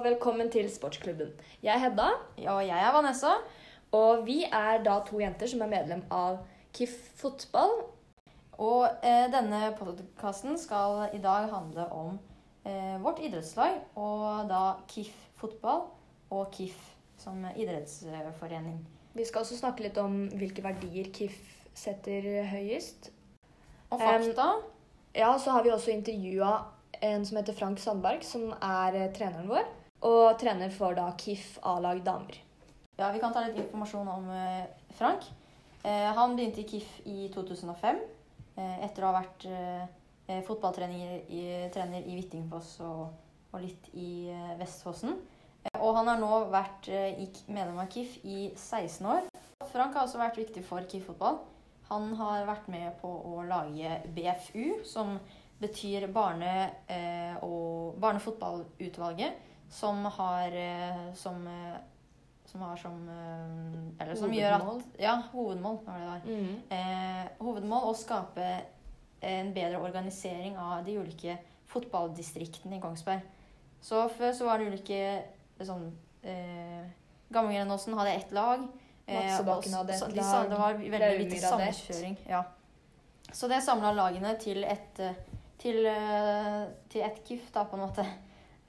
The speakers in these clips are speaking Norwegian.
og velkommen til Sportsklubben. Jeg er Hedda, Ja, og jeg er Vanessa. og vi er da to jenter som er medlem av KIF fotball. Og eh, denne podkasten skal i dag handle om eh, vårt idrettslag, og da KIF fotball og KIF som idrettsforening. Vi skal også snakke litt om hvilke verdier KIF setter høyest. Og fakta Ja, så har vi også intervjua en som heter Frank Sandberg, som er eh, treneren vår. Og trener for da KIF A-lag damer. Ja, vi kan ta litt informasjon om eh, Frank. Eh, han begynte i KIF i 2005 eh, etter å ha vært fotballtrener i, trener Hvittingfoss og, og litt i Vestfossen. Og han har nå vært medlem av KIF i 16 år. Frank har også vært viktig for KIF fotball. Han har vært med på å lage BFU, som betyr barne- og barnefotballutvalget, som har eh, som, eh, som har som eh, Eller som gjør Hovedmål. at Ja, hovedmål var det der. Eh, hovedmål å skape en bedre organisering av de ulike fotballdistriktene i Kongsberg. Så før så var det ulike sånn eh, Gammelgrenåsen hadde ett lag. Matsebakken og hadde de lag, Det var veldig lite samkjøring. Ja. Så det samla lagene til et eh, til, eh, til et KIF, da, på en måte.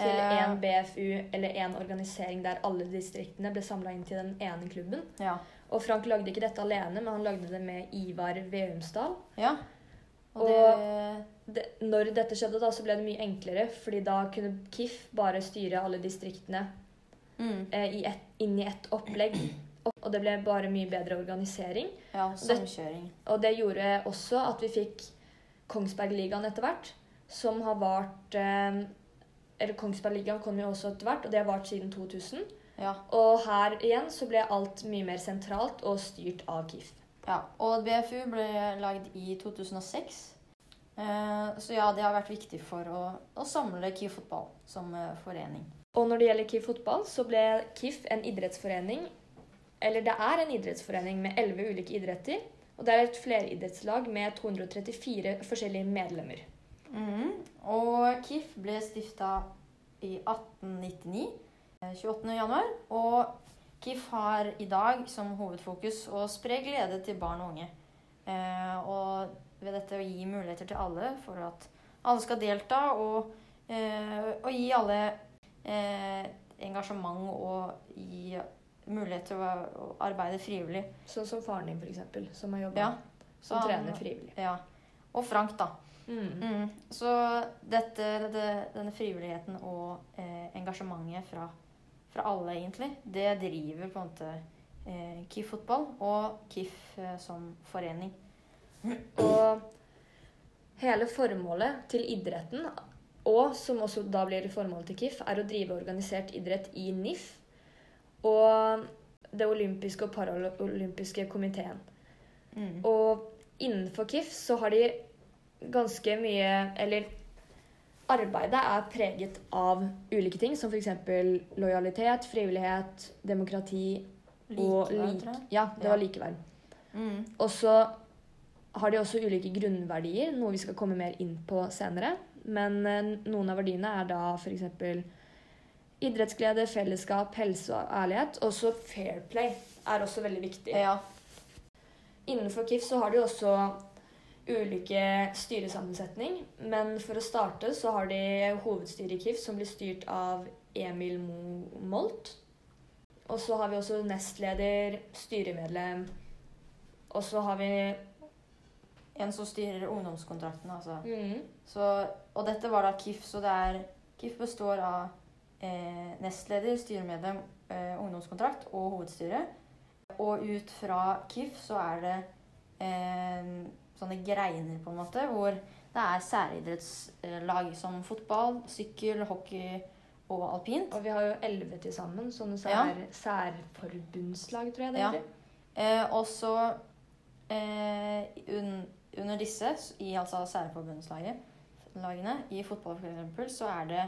Til Eh, én BFU, eller én organisering der alle distriktene ble samla inn til den ene klubben. Ja. Og Frank lagde ikke dette alene, men han lagde det med Ivar Veumsdal. ja. Og Og- det det, når dette skjedde, da, så ble det mye enklere, fordi da kunne KIF bare styre alle distriktene mm, eh, i et, inn i ett opplegg. Og- det ble bare mye bedre organisering. Ja, det- samkjøring. Og det gjorde også at vi fikk Kongsbergligaen etter hvert, som har vart eh, Eller Kongsbergligaen kom jo også etter hvert, og det har vart siden 2000. Ja. Og her igjen så ble alt mye mer sentralt og styrt av KIF. Ja, og BFU ble lagd i 2006. Eh, så ja, det har vært viktig for å, å samle KIF fotball som eh, forening. Og når det gjelder KIF fotball, så ble KIF en idrettsforening Eller det er en idrettsforening med elleve ulike idretter. Og det er et fleridrettslag med 234 forskjellige medlemmer. Mhm. Og KIF ble stifta i 1899, eh, 28. januar. Og KIF har i dag som hovedfokus å spre glede til barn og unge. Eh, og ved dette å gi muligheter til alle for at alle skal delta, og, eh, og gi alle eh, engasjement og gi mulighet til å arbeide frivillig. Sånn som faren din, f.eks., som har jobba Ja. som trener frivillig. Ja. Og Frank, da. Mm. Mm. Så dette, det, denne frivilligheten og eh, engasjementet fra, fra alle, egentlig, det driver på en måte eh, KIF fotball og KIF eh, som forening. Og hele formålet til idretten, og som også da blir formålet til KIF, er å drive organisert idrett i NIF og det olympiske og paralympiske komiteen. Mm. Og innenfor KIF så har de ganske mye Eller arbeidet er preget av ulike ting, som f.eks. lojalitet, frivillighet, demokrati og Likeverd, lik... tror jeg. Ja, det Ja. var likeverd. Mm. Og så har de også ulike grunnverdier, noe vi skal komme mer inn på senere. Men eh, noen av verdiene er da f.eks. idrettsglede, fellesskap, helse og ærlighet. Også fair play er også veldig viktig. Ja. Innenfor KIF så har de også ulike styresammensetning. Men for å starte så har de hovedstyret i KIF som blir styrt av Emil Mo Molt. Og så har vi også nestleder, styremedlem. Og så har vi En som styrer ungdomskontrakten, altså. mm, Så, og dette var da KIF, så det er KIF består av eh, nestleder, styremedlem, eh, ungdomskontrakt og hovedstyre. Og ut fra KIF så er det eh, sånne greiner, på en måte, hvor det er særidrettslag som fotball, sykkel, hockey og alpint. Og vi har jo elleve til sammen, sånne Ja. særforbundslag, tror jeg det Ja. heter. Eh, og så eh, un, under disse, i altså særforbundslagene, i fotball for eksempel, så er det,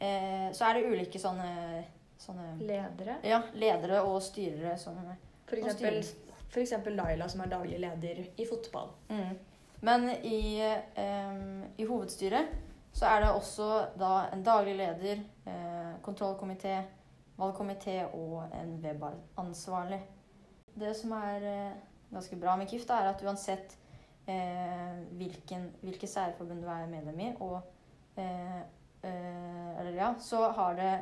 eh, så er det ulike sånne, sånne Ledere. ja, ledere og styrere som For eksempel, eksempel Laila, som er daglig leder i fotball. mm. Men i, em, i hovedstyret så er det også da en daglig leder, eh, kontrollkomité, valgkomité og en webansvarlig. Det som er eh, ganske bra med KIF, er at uansett eh, hvilken, hvilke særforbund du er medlem i, og eh, eh, Eller ja, så har det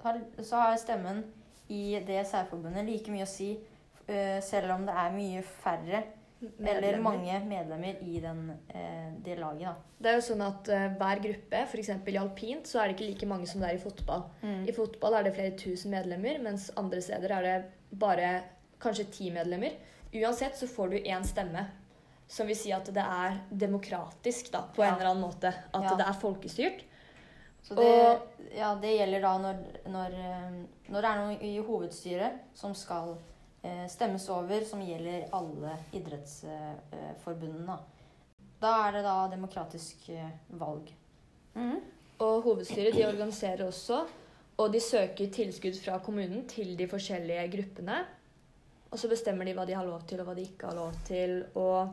har, Så har stemmen i det særforbundet like mye å si, selv om det er mye færre eller mange medlemmer i den, eh, det laget, da. Det er jo sånn at eh, hver gruppe, f.eks. i alpint, så er det ikke like mange som det er i fotball. I fotball er det flere tusen medlemmer, mens andre steder er det bare kanskje ti medlemmer. Uansett så får du én stemme. Som vil si at det er demokratisk, da, på Ja. en eller annen måte. At Ja. det er folkestyrt. Så det, ja, det gjelder da når, når, eh, når det er noen i hovedstyret som skal eh, stemmes over, som gjelder alle idrettsforbundene. Da. er det da demokratisk eh, valg. Mm. Og hovedstyret de organiserer også, og de søker tilskudd fra kommunen til de forskjellige gruppene. Og så bestemmer de hva de har lov til, og hva de ikke har lov til. Og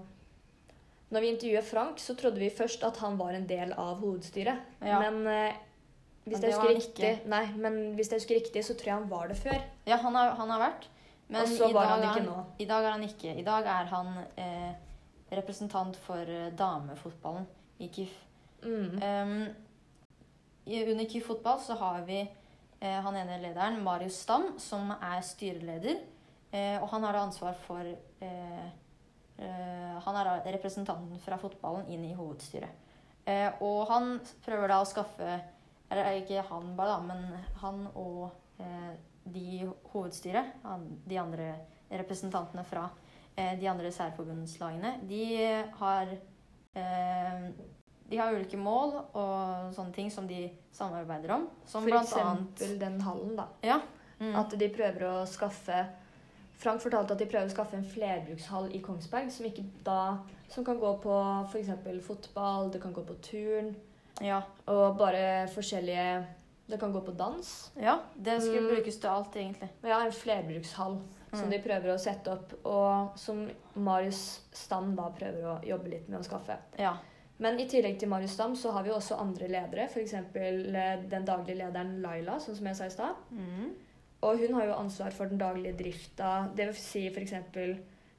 når vi intervjuet Frank, så trodde vi først at han var en del av hovedstyret. Ja. Men eh, hvis Men jeg husker riktig, nei, men hvis jeg husker riktig, så tror jeg han var det før. Ja, han har, han har vært. Men i var dag han ikke nå. I dag er han ikke. I dag er han eh, representant for eh, damefotballen i KIF. Mm. Um, under KIF fotball så har vi eh, han ene lederen, Marius Stam, som er styreleder. Eh, og han har da ansvar for eh, eh, Han er da representanten fra fotballen inn i hovedstyret. Eh, og han prøver da å skaffe Eller ikke han bare, da, men han og eh, de hovedstyret, de andre representantene fra eh, de andre særforbundslagene, de har eh, de har ulike mål og sånne ting som de samarbeider om. Som For eksempel den hallen, da. Ja. Mm. At de prøver å skaffe Frank fortalte at de prøver å skaffe en flerbrukshall i Kongsberg som, da, som kan gå på f.eks. fotball, det kan gå på turn ja. og bare forskjellige Det kan gå på dans. ja. Det skulle Mm. brukes til alt, egentlig. Ja, en flerbrukshall som Mm. de prøver å sette opp, og som Marius Stam da prøver å jobbe litt med å skaffe. Ja. Men i tillegg til Marius Stam så har vi også andre ledere, f.eks. den daglige lederen Laila, sånn som jeg sa i stad. Mm. Og hun har jo ansvar for den daglige drifta, det vil si f.eks.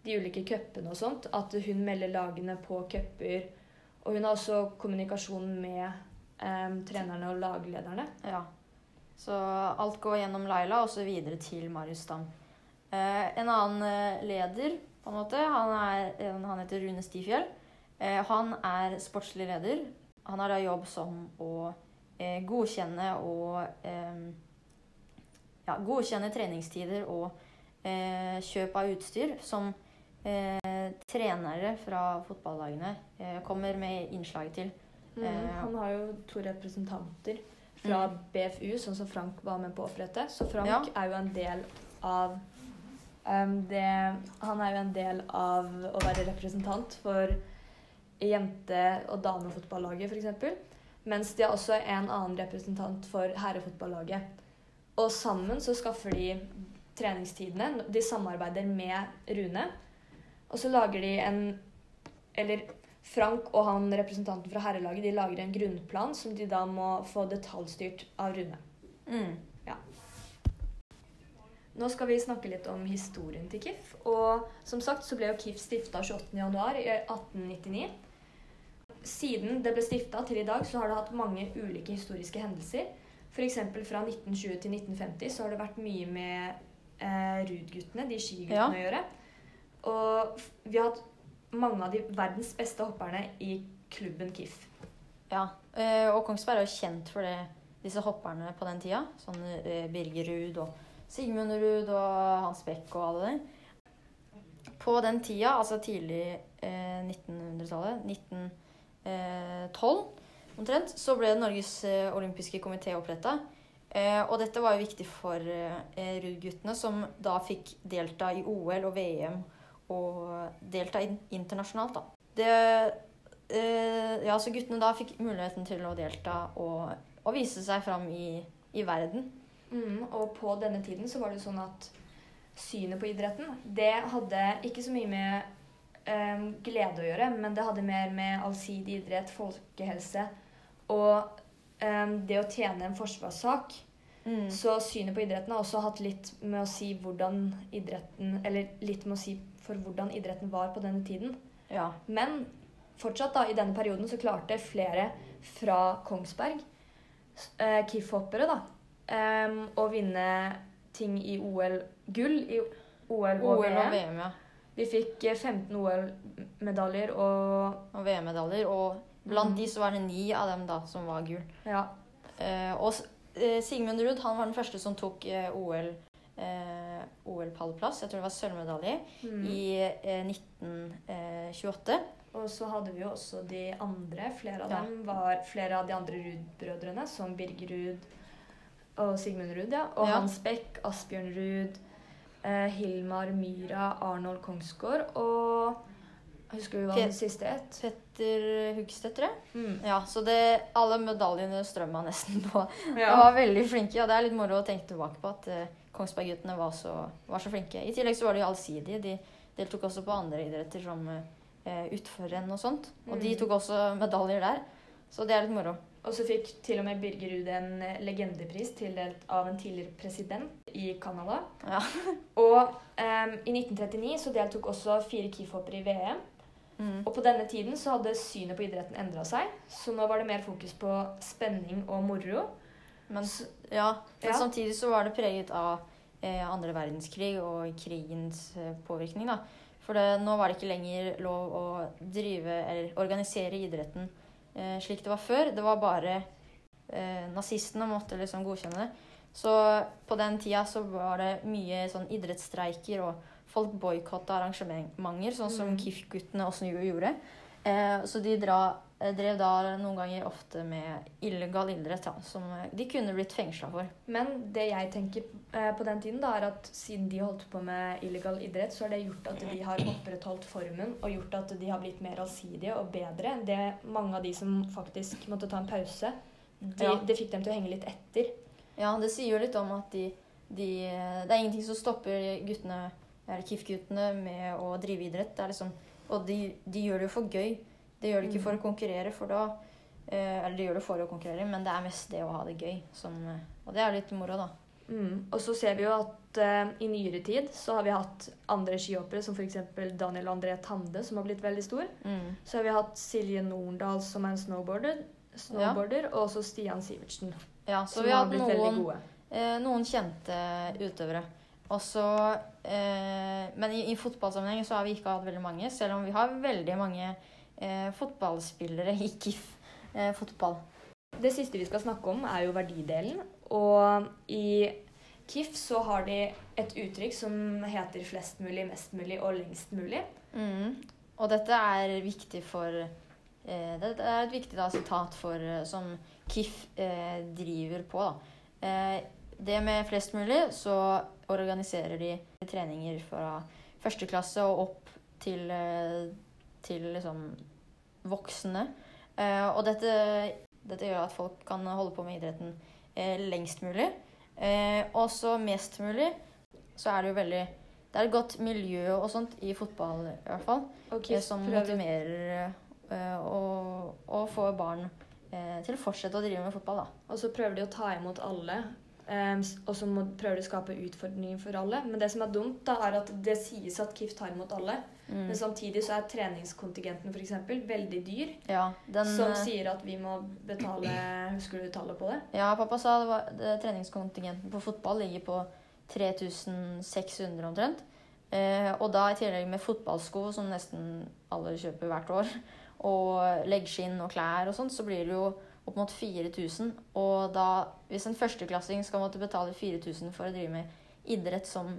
de ulike cupene og sånt. At hun melder lagene på cuper. Og hun har også kommunikasjon med em, trenerne og laglederne. ja. Så alt går gjennom Laila og så videre til Marius Stam. Uh, en annen eh, leder, på en måte, han, er, han heter Rune Stifjell. Uh, han er sportslig leder. Han har da jobb som å uh, godkjenne og ja, godkjenne treningstider og kjøp av utstyr som trenere fra fotballagene kommer med innslag til. Mm, Eh, han har jo to representanter fra Mm. BFU, sånn som Frank var med på å opprette. Så Frank Ja. er jo en del av um, det Han er jo en del av å være representant for jente- og damefotballaget, f.eks. Mens de har også en annen representant for herrefotballaget. Og sammen så skaffer de treningstidene. De samarbeider med Rune. Og så lager de en Eller Frank og han representanten fra herrelaget de lager en grunnplan som de da må få detaljstyrt av Rune. Mm. Nå skal vi snakke litt om historien til KIF. Og som sagt så ble jo KIF stifta 28.1.1899. Siden det ble stifta til i dag, så har det hatt mange ulike historiske hendelser. F.eks. fra 1920 til 1950 så har det vært mye med eh, Ruud-guttene, de skiguttene, Ja. å gjøre. Og vi har hatt mange av de verdens beste hopperne i klubben KIF. Ja, eh, og Kongsberg er jo kjent for det, disse hopperne på den tida. Sånn Birgerud Birger Ruud og Sigmund Ruud og Hans Beck og alle der. På den tida, altså tidlig eh, 1900-tallet, 1912 omtrent, så ble Norges eh, olympiske komité oppretta. Eh, og dette var jo viktig for eh, Ruud-guttene, som da fikk delta i OL og VM og delta internasjonalt, da. Det eh, ja, så guttene da fikk muligheten til å delta og, og vise seg fram i, i verden. Mm, og på denne tiden så var det sånn at synet på idretten, det hadde ikke så mye med em, glede å gjøre, men det hadde mer med allsidig idrett, folkehelse og em, det å tjene en forsvarssak. Mm. Så synet på idretten har også hatt litt med å si hvordan idretten Eller litt med å si for hvordan idretten var på denne tiden. Ja. Men fortsatt da, i denne perioden så klarte flere fra Kongsberg, eh, KIF-hoppere, da, em, å vinne ting i OL. Gull i OL og, OL og VM. Ja. Vi fikk eh, 15 OL-medaljer og Og VM-medaljer. Og blant mm. de så var det ni av dem da som var gull. ja. Eh, og eh, Sigmund Ruud han var den første som tok eh, OL eh, OL-pallplass. Jeg tror det var sølvmedalje Mm. i eh, 1928. Og så hadde vi jo også de andre. Flere av Ja. dem var flere av de andre Ruud-brødrene, som Birger Ruud og Sigmund Ruud, ja. Og Ja. Hans Beck, Asbjørn Ruud, eh, Hilmar Myra, Arnold Kongsgård og Husker du hva den siste het? Petter Hugstedt, tror jeg. Mm. Ja, så det, alle medaljene strømma nesten på. De var veldig flinke, og det er litt moro å tenke tilbake på at uh, Kongsberg-guttene var, så- var så flinke. I tillegg så var de allsidige. De deltok også på andre idretter som uh, utforrenn og sånt. Og de Mm. tok også medaljer der. Så det er litt moro. Og så fikk til og med Birger Ruud en eh, legendepris tildelt av en tidligere president i Canada. Ja. Og um, i 1939 så deltok også fire KIF-hoppere i VM. Mm. Og på denne tiden så hadde synet på idretten endra seg, så nå var det mer fokus på spenning og moro. Men, ja, men Ja. samtidig så var det preget av eh, andre verdenskrig og krigens eh, påvirkning. da. For det, nå var det ikke lenger lov å drive eller organisere idretten eh, slik det var før. Det var bare eh, nazistene måtte liksom godkjenne det. Så på den tida så var det mye sånn idrettsstreiker, og folk boikotta arrangementer, sånn som Mm. KIF-guttene også gjorde. Eh, så de dra, eh, drev da noen ganger ofte med illegal idrett, som eh, de kunne blitt fengsla for. Men det jeg tenker eh, på den tiden, da, er at siden de holdt på med illegal idrett, så har det gjort at de har opprettholdt formen og gjort at de har blitt mer allsidige og bedre Det det mange av de som faktisk måtte ta en pause. De, Ja. Det fikk dem til å henge litt etter. Ja, det sier jo litt om at de, de Det er ingenting som stopper guttene, KIF-guttene, med å drive idrett. Det liksom, og de, de gjør det jo for gøy. De gjør det ikke for å konkurrere, for da eh, Eller de gjør det for å konkurrere, men det er mest det å ha det gøy som eh, Og det er litt moro, da. Mm. Og så ser vi jo at eh, i nyere tid så har vi hatt andre skihoppere, som f.eks. Daniel André Tande, som har blitt veldig stor. Mm. Så har vi hatt Silje Norendal, som er en snowboarder, snowboarder og også Stian Sivertsen, Ja, så vi har hatt noen, eh, noen kjente utøvere. Og så eh, Men i, i fotballsammenheng så har vi ikke hatt veldig mange, selv om vi har veldig mange eh, fotballspillere i KIF eh, fotball. Det siste vi skal snakke om, er jo verdidelen. Og i KIF så har de et uttrykk som heter 'flest mulig, mest mulig og lengst mulig'. Mm. Og dette er viktig for eh, Det er et viktig da, sitat for, eh, som KIF eh, driver på. Da. Eh, det med flest mulig, så organiserer de treninger fra første klasse og opp til, eh, til liksom voksne. Eh, og dette, dette gjør at folk kan holde på med idretten eh, lengst mulig. Eh, og så mest mulig så er det jo veldig Det er et godt miljø og sånt i fotball i hvert fall. Okay, som motiverer eh, og, og får barn eh, til å fortsette å drive med fotball, da. og så prøver de å ta imot alle. S- og så prøver de å skape utfordringer for alle. Men det som er dumt, da, er at det sies at KIF tar imot alle. Mm. Men samtidig så er treningskontingenten for eksempel veldig dyr. Ja, den, som eh, sier at vi må betale Husker du tallet på det? ja, pappa sa det var, det, treningskontingenten på fotball ligger på 3600 omtrent. Eh, og da i tillegg med fotballsko, som nesten alle kjøper hvert år, og leggskinn og klær og sånt, så blir det jo opp mot 4000. Og da, hvis en førsteklassing skal måtte betale 4000 for å drive med idrett som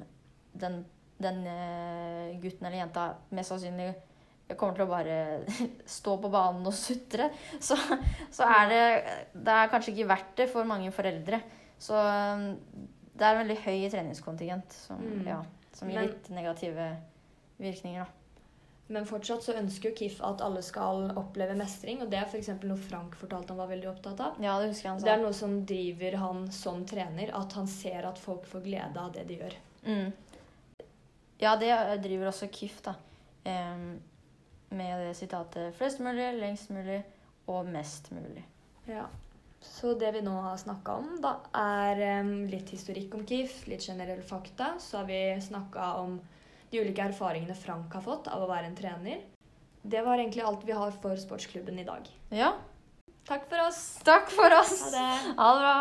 den, den eh, gutten eller jenta mest sannsynlig kommer til å bare stå på banen og sutre, så, så er det Det er kanskje ikke verdt det for mange foreldre. Så det er en veldig høy treningskontingent som, Mm. ja, som gir Men- litt negative virkninger, da. Men fortsatt så ønsker jo KIF at alle skal oppleve mestring, og det er f.eks. noe Frank fortalte han var veldig opptatt av. Ja, det husker jeg han Det er noe som driver han som trener, at han ser at folk får glede av det de gjør. Mm. Ja, det driver også KIF, da. Um, med det sitatet 'flest mulig, lengst mulig og mest mulig'. Ja. Så det vi nå har snakka om, da, er um, litt historikk om KIF, litt generelle fakta. Så har vi snakka om de ulike erfaringene Frank har fått av å være en trener. Det var egentlig alt vi har for sportsklubben i dag. Ja. Takk for oss. Takk for oss. Ha det. Ha det bra.